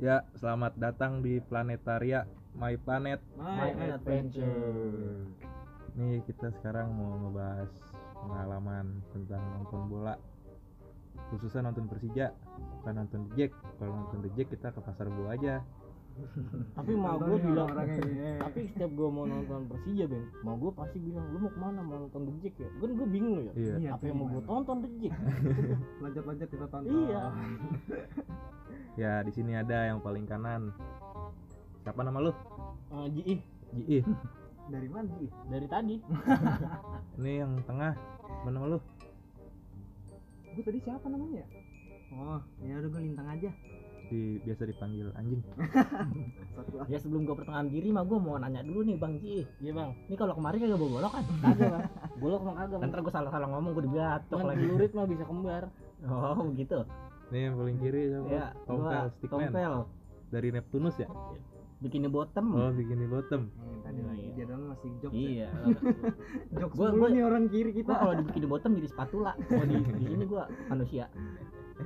Ya, selamat datang di Planetaria My Planet. My Adventure. Nih kita sekarang mau ngebahas pengalaman tentang nonton bola. Khususnya nonton Persija, bukan nonton The Jack. Kalau nonton The Jack kita ke pasar buah aja. Tapi mau gue bilang, tapi setiap gue mau nonton Persija bang, mau gue pasti bilang lu mau ke mana mau nonton The Jack ya? Kan gue bingung ya. Iya. Apa yang mau gue tonton The Jack? Lanjut-lanjut kita tonton. Iya. Ya, di sini ada yang paling kanan. Siapa nama lu? Eh, Ji, Ji. Dari mana sih? dari tadi. Ini yang tengah. Mana nama lu? Gue tadi siapa namanya? Oh, ya udah gue lintang aja. Di, biasa dipanggil anjing. Satu Ya sebelum gue pertengahan diri mah gue mau nanya dulu nih Bang Ji Iya bang. Ini kalau kemarin kagak bawa golok kan? Kagak bang. Bolok mah kagak. Ntar gue salah-salah ngomong gue dibatok Bang, lagi lurit mah bisa kembar. Oh gitu Nih yang paling kiri siapa? Ya Tompel, gua Stickman. Tompel Dari Neptunus ya? Bikini bottom Oh, bikini bottom. Hmm, tadi Hmm, lagi iya. dia doang masih. Iya Ya. Jokes Gua- mulu gua- nih orang kiri kita. Kalau di bikini bottom jadi spatula Kalau di, di sini gue manusia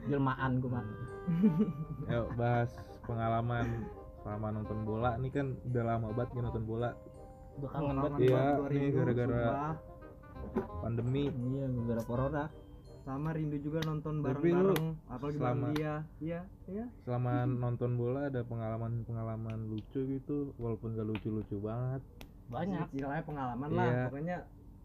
Jelmaan gue mah Yuk bahas pengalaman selama nonton bola. Ini kan udah lama banget nih nonton bola. Udah kangen banget. Iya, nih rindu, gara-gara-. Pandemi. Iya gara corona sama rindu juga nonton bareng-bareng apalagi bareng selama- dia. Iya, iya. Selama nonton bola ada pengalaman-pengalaman lucu gitu, walaupun gak lucu-lucu banget. Banyak. Istilahnya pengalaman Iya. lah, pokoknya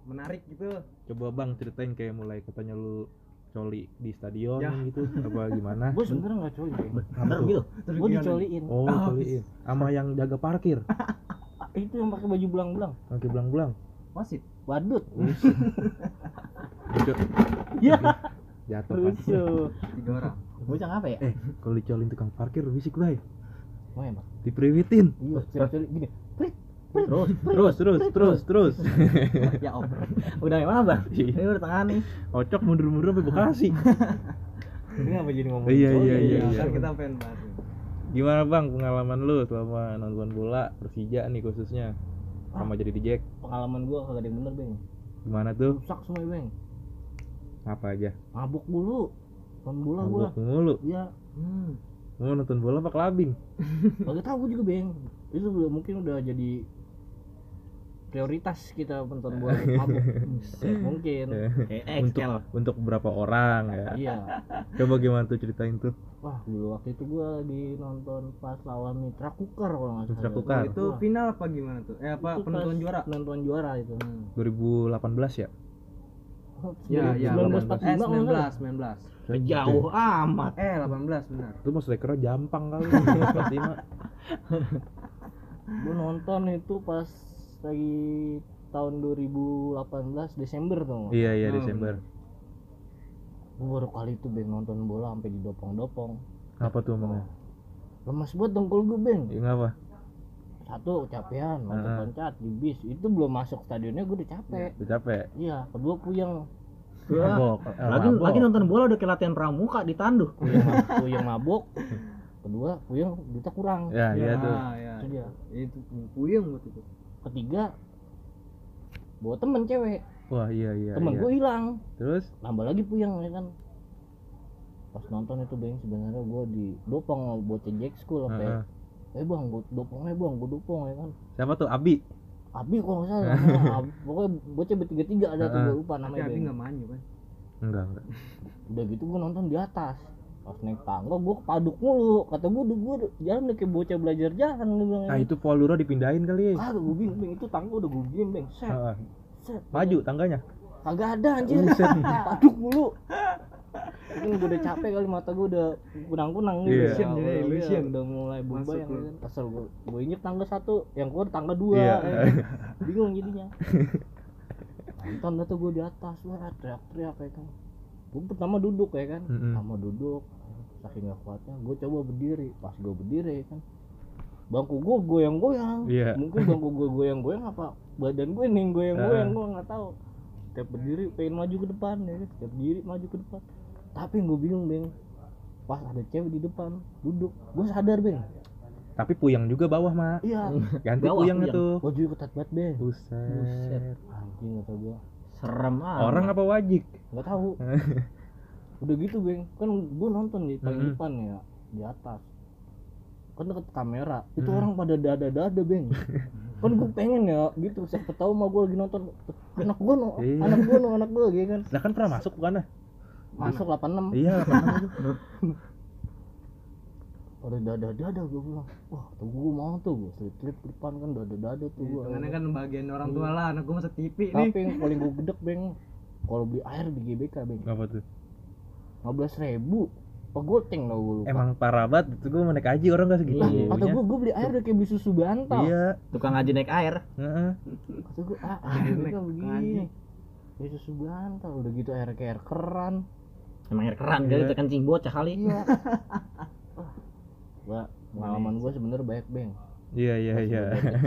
menarik gitu. Coba Bang ceritain kayak mulai katanya lu coli di stadion Ya. gitu apa gimana? Gue sebenernya nggak coli. Bener gitu Gue dicoliin. Oh, coliin. Sama yang jaga parkir, Itu yang pakai baju belang-belang. pakai belang-belang. Wasit. Badut. Lucu. Iya. Jatuh kan. Lucu. Tiga orang. Bocah apa ya? Eh, kalau dicolin tukang parkir bisik bae. Oh ya bang. Dipriwitin. Iya. Gini. Terus, terus, terus, terus, terus. ya om. Udah yang mana bang? Iya. Ini udah tengah nih Ocok mundur-mundur sampai Bekasi. Ini apa jadi ngomong? Iya, coli? iya, iya, Kan kita pengen ini. Gimana Bang pengalaman lu selama nonton bola Persija nih khususnya sama jadi di Jack? Pengalaman gue kagak ada yang bener bang. Gimana tuh? Rusak semua bang. Apa aja? Mabuk dulu. Nonton bola gue. Mabok mulu. Iya. Hmm. Mau nonton bola apa clubbing? Kagak tahu juga bang. Itu mungkin udah jadi prioritas kita nonton bola mabuk. mungkin. Kayak untuk Excel untuk berapa orang ya? Iya. Coba gimana tuh ceritain tuh? Wah dulu waktu itu gue di nonton pas lawan Mitra Kukar kalau nggak salah. Mitra Kukar. Itu Wah, final apa gimana tuh? Eh apa itu pas juara? Penentuan juara itu. Hmm. 2018 ya? Oh, Ya, ya, 1945 Eh, kalau nggak salah. 19, 19. Jauh amat Eh, 18 benar. Itu mas strikernya jampang kali. 45. Gue nonton itu pas lagi tahun 2018 Desember tuh. Iya iya Oh, Desember. Gue baru kali itu beng nonton bola sampai didopong-dopong. Apa tuh emangnya? Lemas banget dengkul gue beng. Ya ngapa? Satu kecapean, Heeh. loncat-loncat di bis. Itu belum masuk stadionnya gue udah capek. Udah capek. Iya, kedua puyeng. Mabok. Eh, lagi mabok. lagi nonton bola udah kayak latihan pramuka ditanduh Puyeng, mab- puyeng mabok. Kedua puyeng duitnya kurang. Ya iya tuh. ya. Itu dia. Itu puyeng buat itu. Ketiga bawa temen cewek. Wah iya iya. temen iya. gue hilang. Terus? nambah lagi puyeng ya kan pas nonton itu bang sebenarnya gue di dopong bocah Jack School apa ya Heeh. eh bang gue dopong eh bang gue dopong ya kan Siapa tuh Abi? Abi kok nggak salah nah, Abi- pokoknya bocah bertiga tiga ada tuh Heeh. gue lupa Tapi namanya Abi bang enggak manyu kan. Enggak enggak. udah gitu gue nonton di atas pas naik tangga gue kepaduk mulu kata gue udah gue jalan udah kayak bocah belajar jalan gue bilang Nah itu Paul Dura dipindahin kali. kagak gue bingung bang itu tangga udah gue bikin bang set Heeh. set Maju tangganya. kagak ada anjir paduk mulu mungkin gue udah capek kali mata gue udah kunang-kunang gitu Iya. Illusion, Ya, jadi udah, illusion. iya, udah mulai Masuk berbayang lu. ya kan kesel gue gue injek tangga satu yang keluar tangga dua ya kan. bingung jadinya nonton tuh gue di atas wah teriak-teriak ya kan gue pertama duduk ya kan Mm-mm. pertama duduk saking gak kuatnya gue coba berdiri pas gue berdiri kan bangku gue goyang-goyang Iya. mungkin bangku gue goyang-goyang apa badan gue nih yang goyang-goyang Ah. gue nggak tahu setiap berdiri pengen maju ke depan ya kan setiap berdiri maju ke depan tapi gue bingung beng pas ada cewek di depan duduk gue sadar beng Tapi puyeng juga bawah mak. iya Ganti Bawah puyengnya puyeng. tuh. bajunya ketat banget beng Buset. anjing kata gue serem ah Orang apa wajik? nggak tahu udah gitu beng kan gue nonton di paling Mm-mm. depan ya di atas kan deket kamera itu Hmm. orang pada dada dada beng kan gue pengen ya gitu siapa tahu mah gue lagi nonton anak gue no Iya. anak gue no anak gue gitu kan Lah kan pernah masuk bukan dah? masuk 86 Iya, pernah itu. pada dada dada gue bilang wah tuh gue mau tuh gue slip slip depan kan dada dada tuh gue Hitungannya kan bagian orang tua lah, anak gue masa TV nih. tapi yang paling gue gedek beng kalau beli air di GBK beng Apa tuh? 15 ribu. Goceng tau gue lupa. Emang parah banget itu gue mau naik haji orang gak segitu. Iya. kata gue gue beli air udah kayak beli susu bantal. Iya, tukang ngaji naik air. Heeh. kata gue ah Air kan begini. kayak susu bantal udah gitu air kayak air keran. Emang air keran Iya. kali itu kencing bocah kali. Iya. Wah, pengalaman gue sebenernya banyak beng. Iya, iya, iya.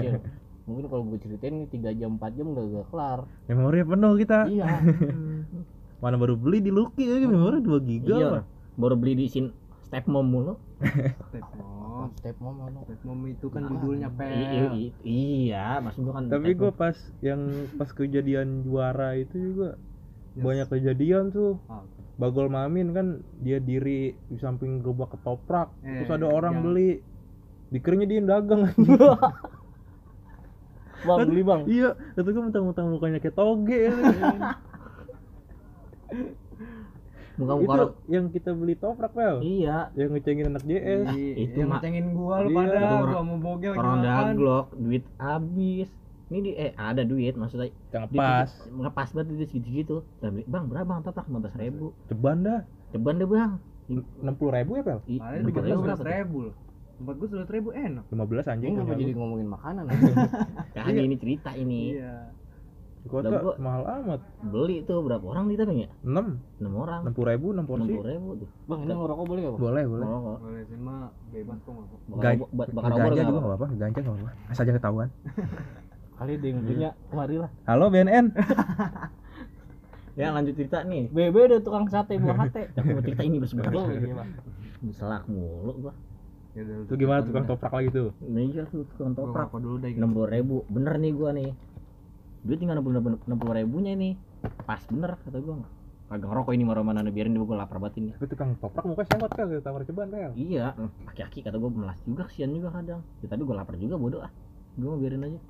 mungkin kalau gue ceritain nih 3 jam 4 jam udah gak kelar. Memori penuh kita. iya Mana baru beli di Lucky aja memori 2 giga iya apa? baru beli di sin step mom mulu Step mom. step mama lo Step mom itu kan judulnya pel. i- i- iya maksud gua kan Tapi mom. pas yang pas kejadian juara itu juga Yes. banyak kejadian tuh. Ah, Bagol Mamin kan dia diri di samping gerobak ketoprak. Eh, Terus ada orang yang- beli. Dikiranya dia yang dagang. bang beli bang iya, itu gue mentang-mentang mukanya kayak toge. muka itu muka orang yang kita beli toprak pel. iya Yang ngecengin anak JS. Iya, itu yang mah- ngecengin gua lu Iya, pada, itu gua mau bogel orang daglok duit habis ini di eh ada duit maksudnya Yang Di- pas. ngepas banget duit segitu gitu bang berapa bang toprak 15 ribu Ceban dah. ceban deh bang 60 ribu ya pel? Paling tiga belas ribu loh. Tempat gua sepuluh ribu enak. 15 anjing. ini kenapa punya jadi ngomongin makanan Kagak ini cerita ini Iya. Di kota gua- mahal amat. beli tuh berapa orang nih tapi ya 6 enam orang 60 ribu 6 porsi. enam puluh ribu tuh bang ini ngerokok boleh gak bang Boleh, boleh. Oh, Boleh sih mah bebas kok nggak kok. bakar Gaj- obor- ba- bakar obor Ganja nggak juga apa? gak apa-apa, ganja gak apa-apa. Asal jangan ketahuan. kali yang punya kemari lah Halo BNN. ya lanjut cerita nih BB udah tukang sate buah hate aku mau cerita ini sebenarnya Oh, iya, diselak mulu gua Ya Itu gimana tukang toprak lagi tuh? ini aja tuh tukang toprak ngerokok dulu deh. enam puluh ribu bener nih gua nih duit tinggal enam puluh enam puluh ribunya ini pas bener kata gua kagak ngerokok ini marah mana biarin dulu gua lapar banget ini Tapi tukang toprak mukanya sewot kan kita tawar ceban pel. iya aki-aki kata gua melas juga kesian juga kadang ya, tapi gua lapar juga bodoh ah gua mau biarin aja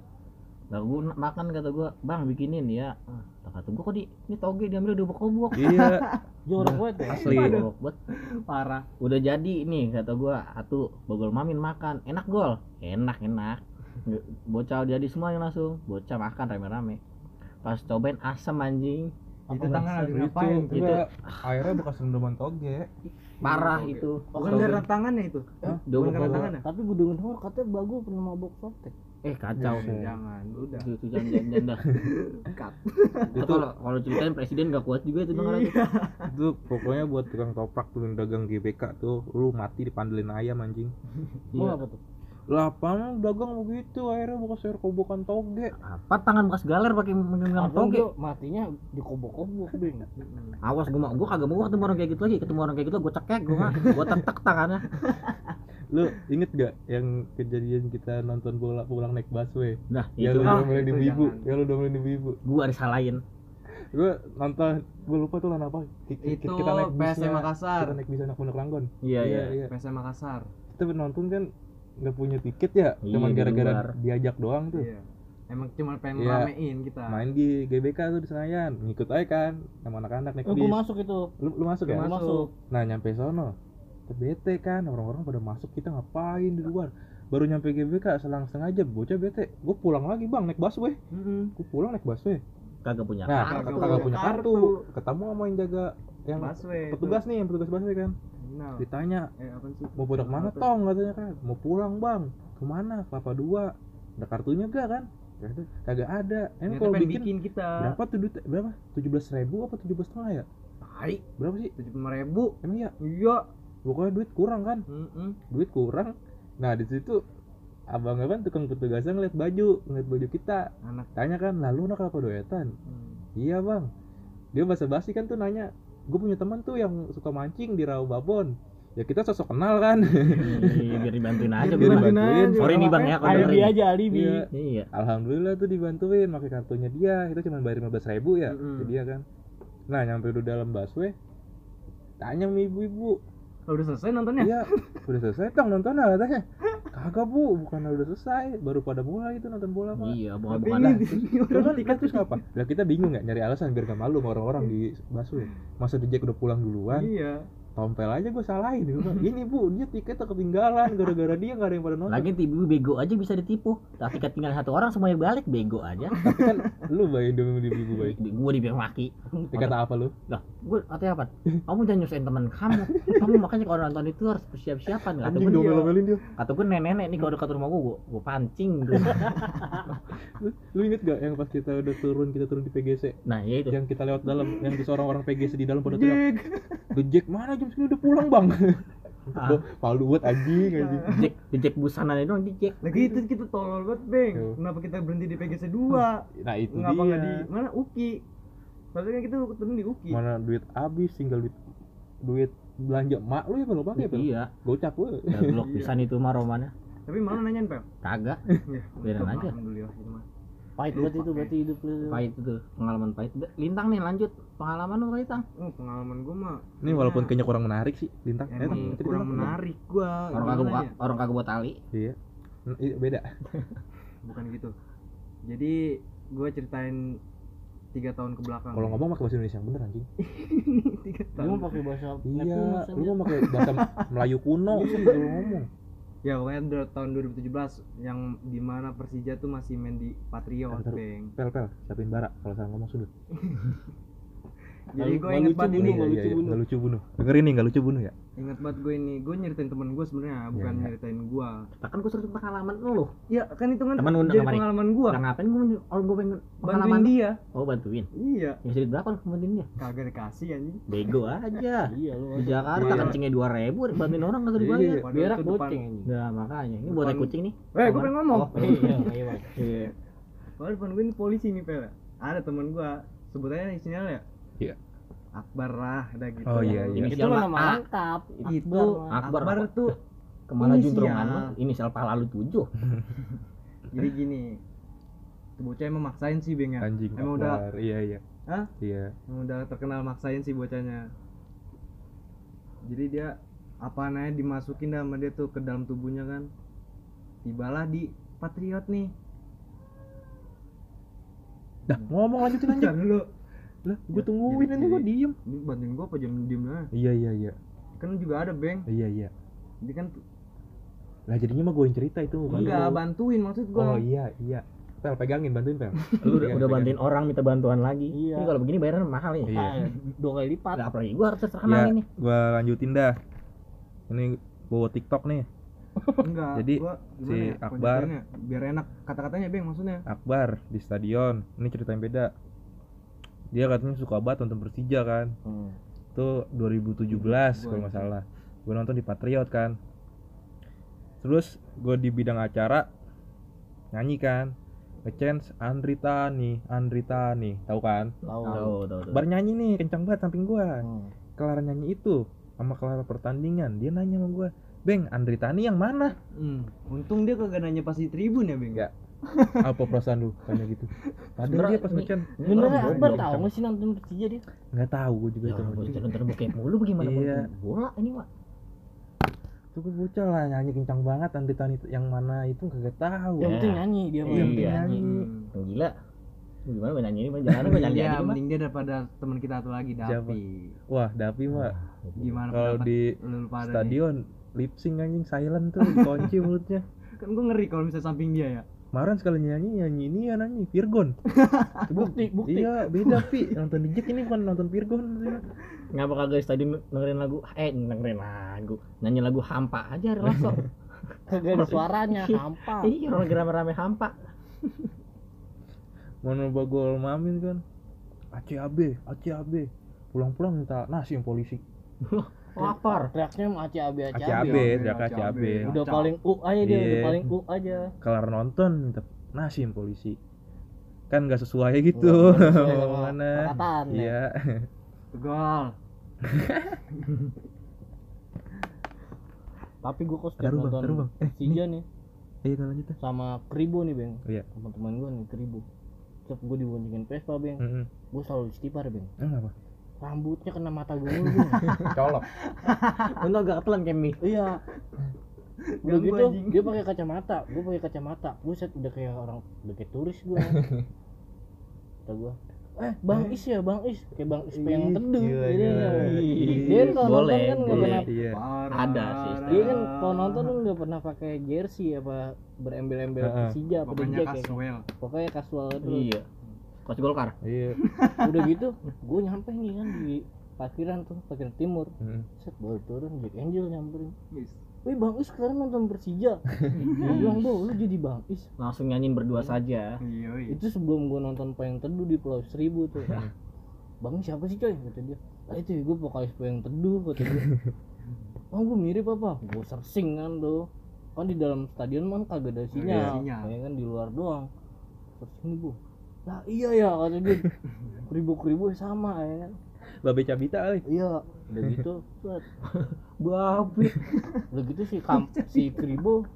Lah gua na- makan kata gua, "Bang, bikinin ya." Ah, kata gua kok di ini toge diambil udah bokok Iya, jorok banget ya asli. Jorok banget. Parah. Udah jadi nih kata gua, atuh bagol mamin makan. Enak gol. Enak, enak. Bocah jadi semuanya langsung. Bocah makan rame-rame. Pas cobain asam anjing. Itu tangan lagi Itu, ngapain? itu Itu. airnya bekas rendaman toge. Parah itu. Bukan karena tangannya itu. Bukan karena gua. tangannya. tapi gue denger katanya bagus pernah mabok sotek Eh kacau. Buset. Jangan, udah. Itu, jangan jangan jangan dah. Cut. Itu kalau kalau ceritain presiden gak kuat juga itu dengar aja. Itu pokoknya buat tukang toprak tuh yang dagang GBK tuh, lu mati dipandelin ayam anjing. Iya. apa tuh Lah apa emang dagang begitu akhirnya bekas air kobokan toge. Apa tangan bekas galer pakai megang Abang toge? matinya dikobok-kobok bing Awas gua mau gua kagak mau ketemu orang kayak gitu lagi. Ketemu orang kayak gitu gua cekek gua mah. Gua tetek tangannya. Lu inget gak yang kejadian kita nonton bola pulang naik busway? Nah, Ya itu lu Ah, udah mulai itu ibu, jangan. ya lu udah mulai ibu. gua disalahin. Gue nonton, gue lupa tuh lawan apa. Itu kita naik PSM Makassar. kita naik bis anak pondok Ranggon. Iya, iya. iya. PSM Makassar. Kita nonton kan nggak punya tiket ya, Iya, cuman gara-gara diajak doang tuh. Iya. Emang cuma pengen Iya. ramein kita. Main di GBK tuh di Senayan, ngikut aja kan sama anak-anak naik oh, bis. gue masuk itu Lu, lu masuk ya? Masuk Nah nyampe sono, bete kan orang-orang pada masuk kita ngapain di luar. Baru nyampe GBK selang setengah jam, bocah bete. Gue pulang lagi bang naik busway. Mm-mm. Gue pulang naik busway. Kagak punya Nah, kartu. kagak punya kartu. kartu. Ketemu sama yang jaga yang Busway. petugas nih, yang petugas busway kan. Nah, Ditanya, eh apa sih? mau ke mana Apa? tong katanya kan mau pulang bang ke mana papa dua ada kartunya gak kan Kata, kagak ada emang kalau bikin, bikin kita. berapa tuh duit berapa tujuh belas ribu apa tujuh belas setengah ya Tai. berapa sih Tujuh puluh ribu. emang ya Iya. pokoknya duit kurang kan Mm-mm. duit kurang nah di situ abang kan tukang petugasnya ngeliat baju ngeliat baju kita Anak. tanya kan lalu nak apa duetan Hmm. iya bang dia basa basi kan tuh nanya gue punya teman tuh yang suka mancing di Rawa Babon ya kita sosok kenal kan Ih, biar dibantuin aja Biar dibantuin. Sorry nih bang ya kalau alibi aja alibi Iya. Iya. Alhamdulillah tuh dibantuin pakai kartunya dia. Kita cuma bayar 15 ribu ya Mm-mm. ke dia kan. Nah nyampe udah dalam busway, tanya ibu-ibu, Oh, udah selesai nontonnya? iya udah selesai tong nonton katanya. kagak bu bukan udah selesai baru pada mulai itu nonton bola pak iya bukan Tapi bukan ini, lah Terus orang kan tiket terus ngapa? Lah kita bingung nggak nyari alasan biar gak malu sama orang-orang di busway. Masa di Jack udah pulang duluan, Iya. Tompel aja gue salahin gue bilang, Ini bu, dia tiketnya ketinggalan gara-gara dia gak ada yang pada nonton. lagi tiba bego aja bisa ditipu tapi ketinggalan satu orang semuanya balik bego aja Tapi kan lu bayi dulu di ibu bayi. gue dibilang maki Tiket apa lu? lah gue katanya apa kamu jangan nyusahin teman kamu kamu makanya kalau nonton itu harus persiap-siapan kata gue domel-domelin dia. kata gue nenek-nenek nih kalau dekat rumah gue gue, gue pancing. Lu, lu inget gak yang pas kita udah turun kita turun di PGC nah ya itu yang kita lewat dalam yang di seorang orang PGC di dalam pada teriak. Gejek mana jam segini udah pulang bang Ah. Palu buat anjing anjing Jack Jack busana itu doang Jack Lagi itu kita tolol banget, Beng. Yo. Kenapa kita berhenti di PGC 2? Nah itu Ngapa dia di mana Uki? Maksudnya kita turun di Uki. Mana duit habis tinggal duit duit belanja mak lu ya kalau pakai Pel? iya Gocap gue Daglok pisan itu mah romannya Tapi mana nanyain, Pel? kagak Ya, Biarin aja. Alhamdulillah itu mah. Pahit banget itu berarti hidup lu pahit itu pengalaman pahit lintang nih lanjut pengalaman lu lintang Oh, pengalaman gua mah Ini walaupun kayaknya kurang menarik sih, Lintang. Eh, emang cerita kurang menarik gua. orang kagak ya? orang kagak buat tali Iya. Hmm, iya, Beda. Bukan gitu. Jadi gua ceritain tiga tahun ke belakang. Kalau ngomong pakai bahasa Indonesia yang bener anjing. tiga lu tahun. mau pakai bahasa Iya, lu mau pakai bahasa Melayu kuno sih kalau ngomong. Ya pokoknya tahun 2017 yang di mana Persija tuh masih main di Patriot. Beng. Pel pel, siapin bara kalau salah ngomong sudut. Jadi gue Nggak inget lucu banget bunuh, ini, nggak iya, lucu iya, bunuh. nggak lucu bunuh. Dengerin nih, nggak lucu bunuh ya. inget banget gue ini. Gue nyeritain temen gue sebenarnya, bukan iya. nyeritain gue. kan gue suruh pengalaman lu Ya kan itu kan Temen kemarin. pengalaman gue. nah ngapain gue orang gue pengen Bantuin pengalaman dia. oh bantuin Iya. ya sedikit berapa lu bantuin dia Kagak dikasih anjing. bego aja iya lu di Jakarta Iya. kencingnya dua ribu bantuin orang Iya. dibayar berak anjing Nah makanya ini buat kucing nih Eh, gue pengen ngomong. oh iya iya. Iya. Padahal depan gue ini polisi nih, Pel. Ada temen gue, sebut aja inisial ya. Iya. Akbar lah, udah gitu. Oh, iya, iya. itu nama A. lengkap Itu Akbar Akbar, tuh ke mana juntrungan inisial pala lu tujuh jadi gini. Tuh bocah emang maksain sih, Beng ya. Anjing. Emang udah Akbar. Iya iya. Hah? Iya. Emang udah terkenal maksain sih bocahnya. Jadi dia apa namanya dimasukin sama dia tuh ke dalam tubuhnya kan. Tibalah di Patriot nih. Dah ngomong lanjutin. Bentar dulu. Lah, gue Ya, tungguin ini gue jadi- diem. Ini bantuin gua apa jam diem aja. Iya iya iya. Kan juga ada, Beng. Iya iya. Jadi kan Lah jadinya mah gue yang cerita itu. enggak lu. bantuin maksud gua. Oh iya iya. Pel pegangin bantuin pel. lu udah, udah bantuin orang minta bantuan lagi Iya. ini kalau begini bayaran mahal nih Iya. Ah, dua kali lipat Nah, apalagi gua harus terkenal Ya, ini gue lanjutin dah. Ini bawa TikTok nih. Enggak. Jadi, gua si gimana ya, Akbar- biar enak kata-katanya, Beng maksudnya. Akbar di stadion. Ini cerita yang beda. Dia katanya suka banget nonton Persija kan. Hmm. Itu 2017 Gua kalau nggak salah. Gue nonton di Patriot kan. Terus gue di bidang acara nyanyi kan. Ngechance Andri Tani, Andri Tani, tahu kan? tahu tahu tahu Bar nyanyi nih kencang banget samping gua. Hmm. Kelar nyanyi itu sama kelar pertandingan, dia nanya sama gua, "Beng, Andri Tani yang mana?" Hmm. Untung dia kagak nanya pas di tribun ya, Beng. Enggak. Apa perasaan lu tanya gitu? Padahal Sebenernya dia pas bener orang Akbar tahu nggak sih nonton Persija dia Nggak tahu gua juga ya itu. gue nonton bokep mulu bagaimana Iya. bola ini mah Tuh gua bocah lah nyanyi kencang banget Andri Tani itu yang mana itu kagak tahu. yang Ya. penting nyanyi dia mah Yang penting Iya. nyanyi. Hmm. gila gimana gue nyanyi ini mah jangan gue nyanyi Iya, aja mending dia daripada teman kita satu lagi? Dapi. Wah, Dapi mah Gimana kalau di stadion lip sync anjing silent tuh kunci mulutnya. Kan gua ngeri kalau misalnya samping dia ya. Kemarin sekali nyanyi nyanyi ini ya nyanyi Virgon. bukti bukti Iya, beda Pi. Nonton di Jack ini bukan nonton Virgon. ngapa kagak di stadion dengerin lagu eh dengerin lagu nyanyi lagu hampa aja Reloso kagak ada suaranya hampa iya orang rame-rame hampa Mana bagol mamin kan. ACAB, ACAB. Pulang-pulang minta nasi yang polisi. Lapar teriaknya mah aci abi aci abi teriak ACAB. udah paling u aja dia udah Iya. paling u aja Kelar nonton minta nasi polisi. Kan gak sesuai gitu. Nggak sesuai sama Mana? perkataan, ya. Iya. Tegal. tapi gua kok setiap bang, nonton bang. Eh, Persija nih Iya, lanjut. sama Kribo nih bang Iya. teman-teman gua nih Kribo setiap gua diboncengin Vespa bang Heeh. gua selalu istighfar bang Enggak apa? Rambutnya kena mata mulu bang Colok. untung agak ketelan kemi iya udah gitu anjing. dia pakai kacamata gue pakai kacamata buset udah kayak orang udah kayak turis gue kata gue eh bang is ya bang is kayak bang is yang teduh Jadi, gila. dia kan kalau nonton Boleh, kan nggak pernah iya. Ada sih, dia kan kalau nonton kan nggak pernah pakai jersey apa berembel-embel. Persija apa Pokoknya kan. casual. pokoknya kasual itu iya coach Golkar. Iya. Udah gitu gue nyampe nih kan di parkiran tuh parkiran timur. Mm. set baru turun Jack Angel nyamperin. Wis. Wih Bang Is sekarang nonton Persija. Gue bilang bro lu jadi Bang Is. Langsung nyanyiin berdua saja. Iya, iya. Itu sebelum gue nonton Payung Teduh di Pulau Seribu tuh. Bang Is siapa sih coy? Kata dia. Lah itu gue vokalis Payung Teduh kata dia. Oh gue mirip apa? Gue searching kan tuh Kan di dalam stadion kan kagak ada sinyal. Sinyal. Ya kan di luar doang. Searching gue Lah iya ya kata dia. Kribo-kribo sama ya kan. Babe cabita kali. Iya. Udah gitu babi udah gitu si kamp si Kribo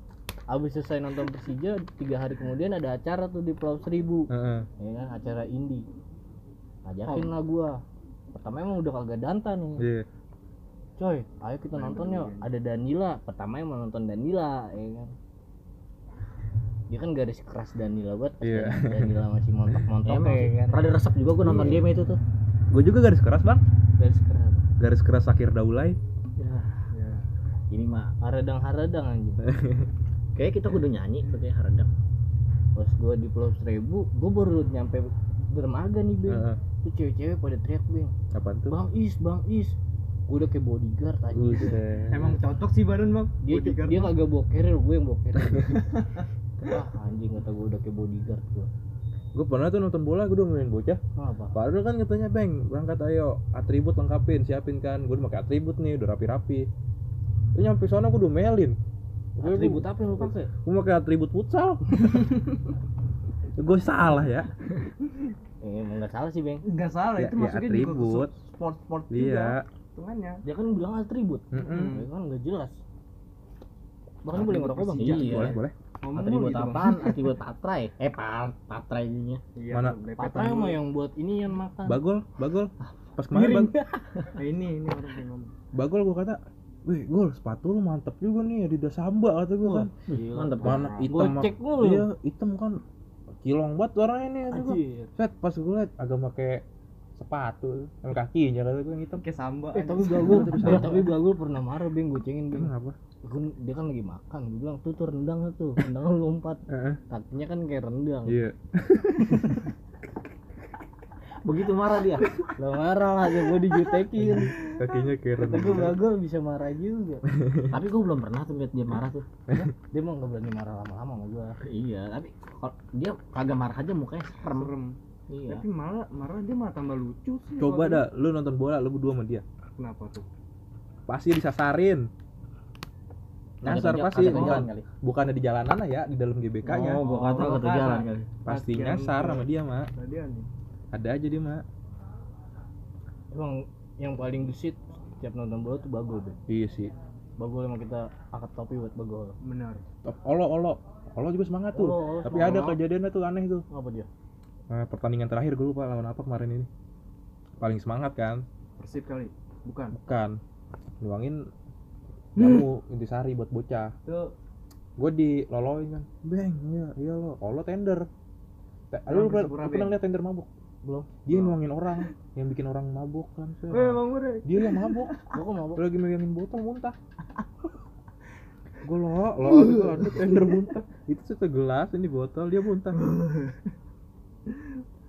abis selesai nonton Persija tiga hari kemudian ada acara tuh di Pulau Seribu. Heeh. ya kan acara indie ngajakin lah gua. Pertama emang udah kagak danta nih. Iya. Coy ayo kita nonton yuk. Ada Danila pertama emang nonton Danila ya kan dia kan garis keras Danila pas Iya. Danila masih montok-montok emang ya kan? Rada resep juga gue nonton dia itu tuh. Gue juga garis keras bang. Garis keras garis keras akhir daulay. Ya. Ya. ini mah haradang haradang anjing. Kayak kita kudu nyanyi kayak haradang. Pas gua di Pulau Seribu gua baru nyampe dermaga nih bang. Heeh. tuh cewek-cewek pada teriak bang. Apaan tuh? Bang is bang is. Gue udah kayak bodyguard aja. Emang cocok sih badan bang. dia Bodyguard dia kagak bawa carrier gue yang bawa carrier wah anjing kata gue udah kayak bodyguard gue gue pernah tuh nonton bola gue udah main bocah apa Padahal kan katanya Bang, berangkat ayo atribut lengkapin, siapin kan. Gue udah pakai atribut nih, udah rapi-rapi. Terus nyampe sana gue udah melin. atribut apa yang lu pakai Gue pakai atribut futsal. gue salah ya. eh, emang nggak salah sih bang Enggak salah Ya- itu ya masuknya juga atribut. sport sport juga. Iya. Hitungannya. dia kan bilang atribut Mm-mm. ya kan nggak jelas bahkan boleh ngerokok bang Iya. Boleh, boleh. Ngomong atribut gitu, apaan atribut patrai eh pa patrai ininya Iya, Mana? dulu. mah yang buat ini yang makan Bagol, bagol. Pas kemarin bag, Nah, ini ini orang yang ngomong. bagol gue kata, Wih, gol sepatu lu mantep juga nih Adidas Samba kata gue kan. Gila. mantep Mana Gua hitam cek mulu. Iya, hitam kan kilong banget warnanya nih gua. Set pas gue liat agak pakai sepatu sama kakinya kata gue yang hitam. Kayak samba. eh tapi anjing. bagul eh, tapi bagul pernah marah beng gue cengin beng Kenapa? Gua- dia kan lagi makan gue bilang tuh tuh rendang tuh rendang lu lompat Heeh. kakinya kan kayak rendang Iya. begitu marah dia lo marah lah dia gue dijutekin Kakinya kayak tapi rendang. bagul bisa marah juga tapi gue belum pernah tuh lihat dia marah tuh dia emang gak berani marah lama-lama sama gue iya tapi kalau dia kagak marah aja mukanya serem Serem. Iya Tapi malah marah dia malah tambah lucu sih. Coba dah, lu nonton bola, lu berdua sama dia. Kenapa tuh? Pasti disasarin. Nyasar pasti, bukan, jalan kali bukannya di jalanan lah ya, di dalam GBK-nya. oh gua kata Oh, kata jalan kali pasti nyasar sama dia, Mak. Ada aja dia, Mak. emang yang paling gesit setiap nonton bola tuh bagul deh Iya sih. bagul emang kita angkat topi buat bagul Benar. Top olo olo. Olo juga semangat tuh. Olo, olo Tapi semangat. ada kejadiannya tuh aneh tuh. apa dia Nah, pertandingan terakhir gue lupa lawan apa kemarin ini. Paling semangat kan? Persib kali. Bukan. Bukan. Nuangin kamu intisari buat bocah. Itu Gue diloloin kan. Beng, iya, iya lo. Olo tender. Te- Orang Lu pernah pernah lihat tender mabuk? belum Dia nuangin orang, yang bikin orang mabuk kan. Eh, Bang. Dia yang mabuk. gua kok mabok Dia lagi megangin botol muntah. gue lo, lo itu ada tender muntah. Itu satu gelas ini botol dia muntah.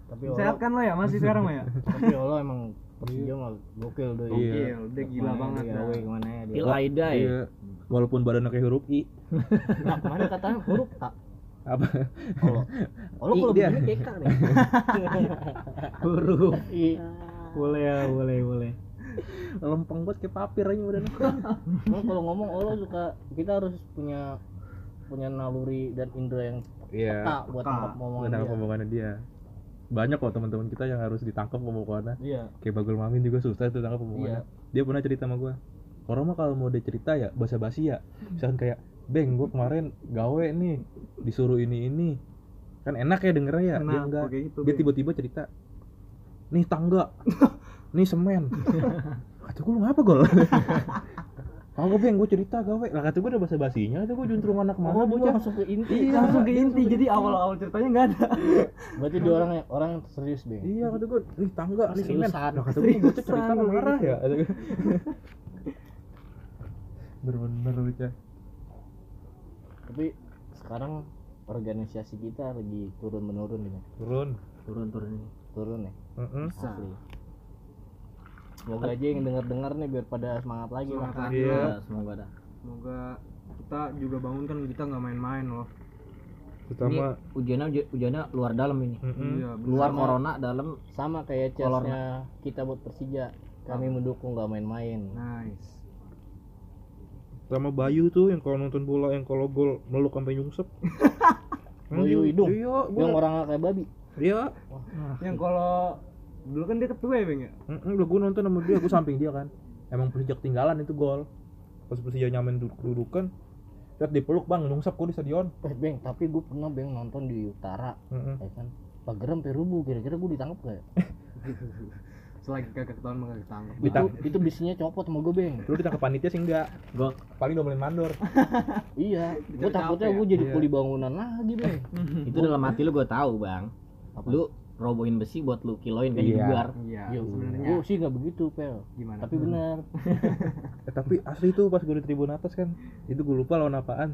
Tapi Sehat kan lo ya masih sekarang lo ya? tapi Olo emang Persija mah gokil deh Iya. Gokil, dia gila Ke mana banget dia, dah. away ke mana ya dia Pil Aida ya Iya. Walaupun badannya kayak huruf I. nah kemarin katanya huruf tak Apa? Olo I kalau dia. begini kayak K nih huruf I boleh ya boleh boleh Lempeng banget kayak papir aja badannya. Emang kalau ngomong Olo suka kita harus punya punya naluri dan indera yang Iya. peka buat peka. tangkap omongan Menangkap dia. omongannya dia. Banyak kok teman-teman kita yang harus ditangkap omongannya. Iya. Kayak Bagul Mamin juga susah tuh tangkap omongannya. Dia pernah cerita sama gua. Orang mah kalau mau dia cerita ya basa-basi ya. Misalkan kayak, "Beng, gua kemarin gawe nih, disuruh ini ini." Kan enak ya dengernya ya. dia Kenapa enggak. gitu? Dia tiba-tiba cerita, "Nih tangga. nih semen." Kata gua lu ngapa, Gol? kagak beng gue cerita gawe lah kata gue udah bahasa basinya itu gue juntrung anak Oh, mana dia bocah langsung ke inti. Iya, langsung ke inti jadi awal-awal ceritanya nggak ada Berarti dia orang yang orang yang serius, Bang. iya kata gue nih tangga nih semen Seriusan. lah kata gue bocah cerita marah gitu. ya gue. bener-bener bocah Tapi sekarang organisasi kita lagi turun menurun ini. turun turun turun ini Turun ya. Heeh. Asli. Semoga aja yang denger-dengar nih biar pada semangat lagi lah. Semangat lagi Iya. lah. Ya, semoga ada semoga kita juga bangun kan kita nggak main-main loh ini terutama ujiannya uji- ujiannya luar dalam ini Mm-mm. iya luar Sama. corona dalam Sama kayak Kolor. chessnya kita buat Persija. Kami mendukung nggak main-main. nice sama Bayu tuh yang kalau nonton bola yang kalau gol meluk sampai nyungsep Bayu Hidung? iya Yang orang kayak babi. iya yang kalau dulu kan dia ketua ya bang ya Heeh, udah gue nonton sama dia, gue samping dia kan. Emang Persija ketinggalan itu gol. Pas Persija nyamain duduk dudukan, lihat dipeluk bang, nungsep gue di stadion. Eh, Bang, tapi gue pernah Bang nonton di Utara, Heeh. ya kan. Pagerem Perubu, kira-kira gue ditangkap gak ya? selagi kagak ketahuan mah ketangkep Itu, itu bisinya copot sama gue, Bang. Lu ditangkap panitia sih enggak? gua Paling domelin mandor. Iya, gue takutnya gue jadi Iya. kuli bangunan lagi, Bang. itu dalam hati lu gua tahu bang Apa? lu robohin besi buat lu kiloin kan di Iya. bugar iya sebenarnya gue sih nggak begitu, Pel. gimana Tapi benar. Eh, tapi asli tuh pas gue di tribun atas kan, itu gue lupa lawan apaan.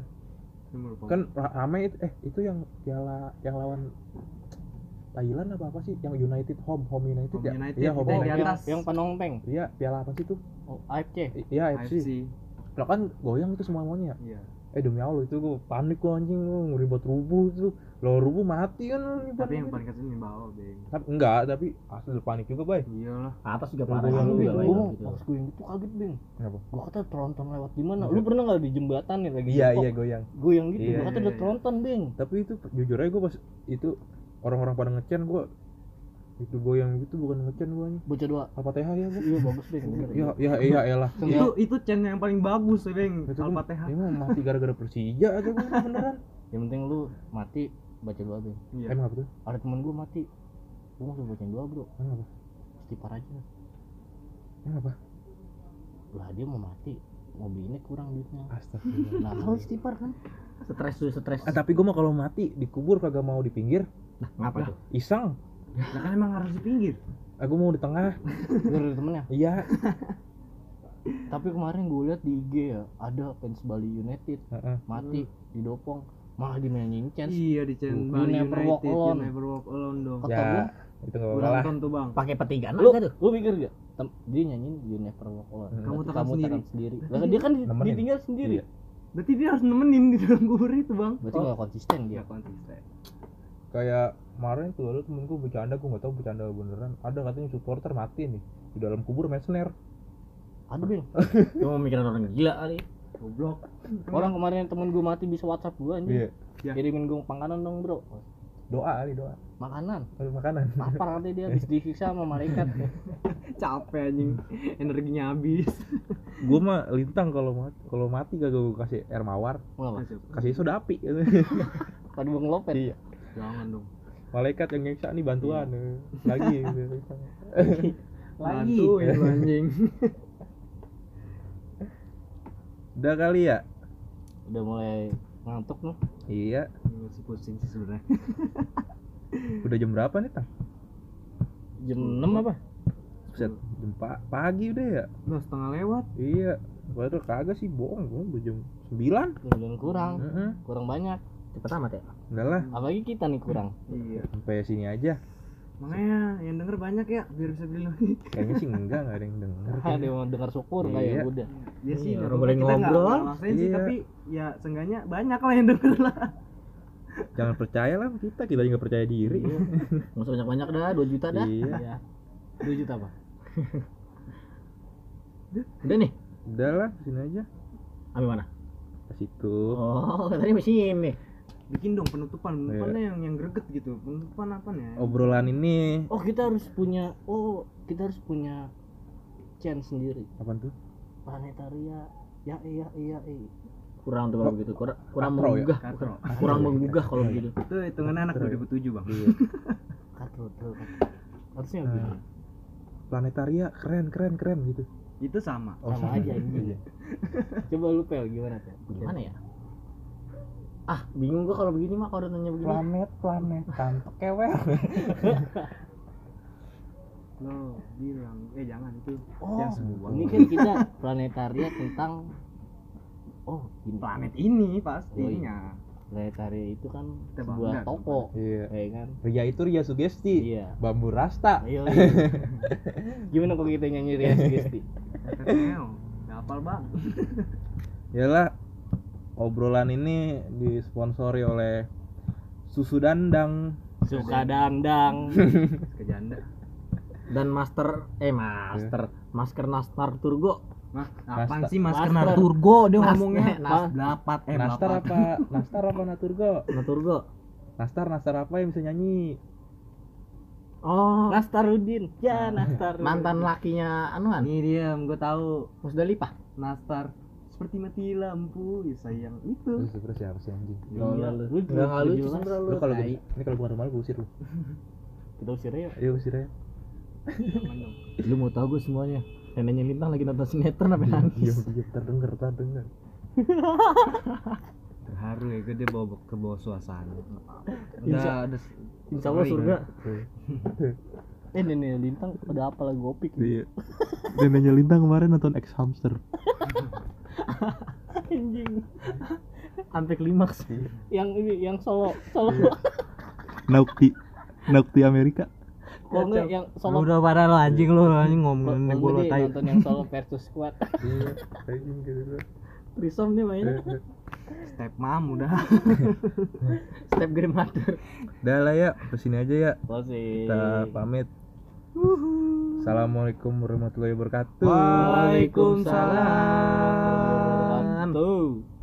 Merupakan- Kan ra- rame itu, eh itu yang piala yang lawan Thailand apa apa sih? Yang United Home Home United Home ya? United, Iya itu Home yang yang, atas. yang penongpeng. Iya piala apa sih tuh? Oh, AFC. Iya AFC FC. Lah kan goyang itu semuanya. iya Eh demi Allah itu gue panik gue anjing gue ngeri buat rubuh itu. Lo rubuh mati kan. tapi panik. yang paling kasihan di bawah bang Tapi enggak, tapi asli udah panik juga, Bay. iyalah atas juga parah lu, juga Bang. Bay, Gue gitu. pas gue yang itu kaget, Bang. Kenapa? Gue kata tronton lewat di mana? Lu pernah nggak di jembatan nih lagi? Iya, iya goyang. Goyang gitu. Iya, gue kata iya, udah iya. tronton, Bang. Tapi itu jujur aja gue pas itu orang-orang pada ngecen gue itu goyang gitu bukan ngecen gue nih. Bocah dua. Al-Fatihah ya, gue. Iya, bagus, Bang. Bener. Ya, ya, iya, elah. itu itu channel yang paling bagus ya gua- Al-Fatihah Emang mati gara-gara Persija aja gue beneran. Yang penting lu mati baca doa, Bang. iya Emang apa tuh? Ada temen gue mati. Gue mau bacain doa, Bro. Emang apa? Istighfar aja. Emang apa? Lah dia mau mati. Mobilnya kurang duitnya. Astagfirullah. Nah, kalau istighfar kan stres tuh stres Ah, tapi gue mah kalau mati dikubur kagak mau di pinggir, nah, ngapa tuh iseng. Nah kan emang harus di pinggir Aku mau di tengah. biar ada temennya. Iya. Tapi kemarin gue lihat di IG ya, ada fans Bali United Heeh. mati di dopong malah dimainin chance. iya di channel You Bali never United walk alone. never walk alone dong Kata Ya, gua, itu enggak gue apa-apa nonton tuh bang pakai petigan lu aja tuh lu mikir gak? Tem- dia nyanyiin You Never Walk Alone. Hmm. Kamu tekan sendiri. tekan sendiri. Lah dia kan Nemenin. ditinggal sendiri. Iya. berarti dia harus nemenin di dalam kubur itu bang Berarti nggak konsisten dia. ya konsisten kayak kemarin tuh ada temen gue bercanda gue nggak tahu bercanda beneran ada katanya supporter mati nih di dalam kubur main snare Ada bing. cuma mikirin orang gila kali goblok Orang kemarin temen gue mati bisa WhatsApp gue anjing. iya Ya. Kirimin gue makanan dong bro. doa kali doa Makanan. Makanan Lapar katanya dia habis disiksa sama malaikat. capek anjing energinya habis gue mah lintang kalau mati kalau mati kagak gue kasih air mawar kasih soda api Tadi bang lopet. iya jangan dong. Malaikat yang nyiksa nih bantuan. Eh. lagi lagi. Bantuin. Lu anjing. Udah kali ya? Udah mulai ngantuk nih. iya. Masih pusing sih sebenarnya. Udah jam berapa nih tang? Jam 6 apa? Buset, jam pa- pagi udah ya? Udah setengah lewat. Iya. Padahal kagak sih bohong. Gue udah jam sembilan. Jam kurang. Heeh. Kurang banyak. cepet amat ya enggak lah Apalagi kita nih kurang. iya. Sampai sini aja. Makanya yang denger banyak ya biar bisa beli lagi. Kayaknya sih enggak enggak ada yang denger. Ada yang mau dengar syukur Iya. kayak udah. ya sih Iya, nggak orang boleh ngobrol. maksain sih Iya. tapi ya seenggaknya banyak lah yang denger lah. Jangan percaya lah kita kita juga percaya diri. Nggak usah banyak banyak dah 2 juta dah. Iya. Iya. 2 juta apa? udah nih? Udah lah sini aja. Ambil mana? Ke situ. Oh tadi mesin nih bikin dong penutupan Iya. penutupannya yang yang greget gitu penutupan apa nih obrolan ini Oh, kita harus punya oh, kita harus punya chance sendiri. apa tuh Planetaria. Ya iya iya iya. kurang tuh kalau begitu kurang kurang Katro ya? menggugah Katro. kurang menggugah kalau begitu itu hitungannya anak Katro ya? 2007 bang iya Katro, katro. Harusnya Nah. gitu. planetaria keren keren keren gitu itu sama Oh, sama aja anjing Iya. coba lu pel gimana pel gimana ya ah bingung gua kalau begini mah kalau nanya begini. Planet planet kantok kewel lo bilang eh jangan itu Oh, yang sebuah. Ini kan kita planetaria tentang oh ini. Planet ini pastinya planetaria itu kan Kita sebuah bangga. toko iya. ya kan? Ria itu Ria Sugesti. Iya. Bambu rasta. Ayo gimana kok kita nyanyi Ria Sugesti? Neo nggak hafal bang. Yalah obrolan ini disponsori oleh susu dandang. Suka dandang. Kejanda dan master eh master. Masker nastar turgo. Mas, apaan Nasta- sih masker Masker. Naturgo dia Nas- ngomongnya? eh, nas- Blapat eh nastar apa? Nastar apa naturgo? Naturgo. Nastar nastar apa yang bisa nyanyi? Oh. Nastarudin. Ya Nastar mantan lakinya anuan? Ini dia, gue tahu. Musdalifah? Nastar seperti mati lampu ya sayang itu. terus terus siapa sih anjing? Lo. Lu Nggak nggak lucu jelas. Sandra lu kalau ini kalau bukan rumah lu gua usir lu. Kita usir ya iya usir ya lu mau tahu gue semuanya? Neneknya lintang lagi nonton sinetron apa iya nangis. iya terdengar terdengar. Terharu ya gue dia bawa ke bawah suasana. Insya- Udah ada Insya Allah surga. Tuh. eh nenek lintang ada apa lagi gopik iya. Neneknya lintang kemarin nonton X hamster. Anjing. Sampai klimaks yang ini yang solo solo. Naukti Naukti Amerika. Enggak yang solo. Udah pada lo anjing lu anjing Kok- ngomongin gue lo tai. nonton yang solo versus squad. Iya anjing gitu trisom nih mainnya. Step mam udah. step grandmother. Udah lah ya, ke sini aja ya. closing. Kita pamit. Assalamualaikum warahmatullahi wabarakatuh. Waalaikumsalam. Waalaikumsalam.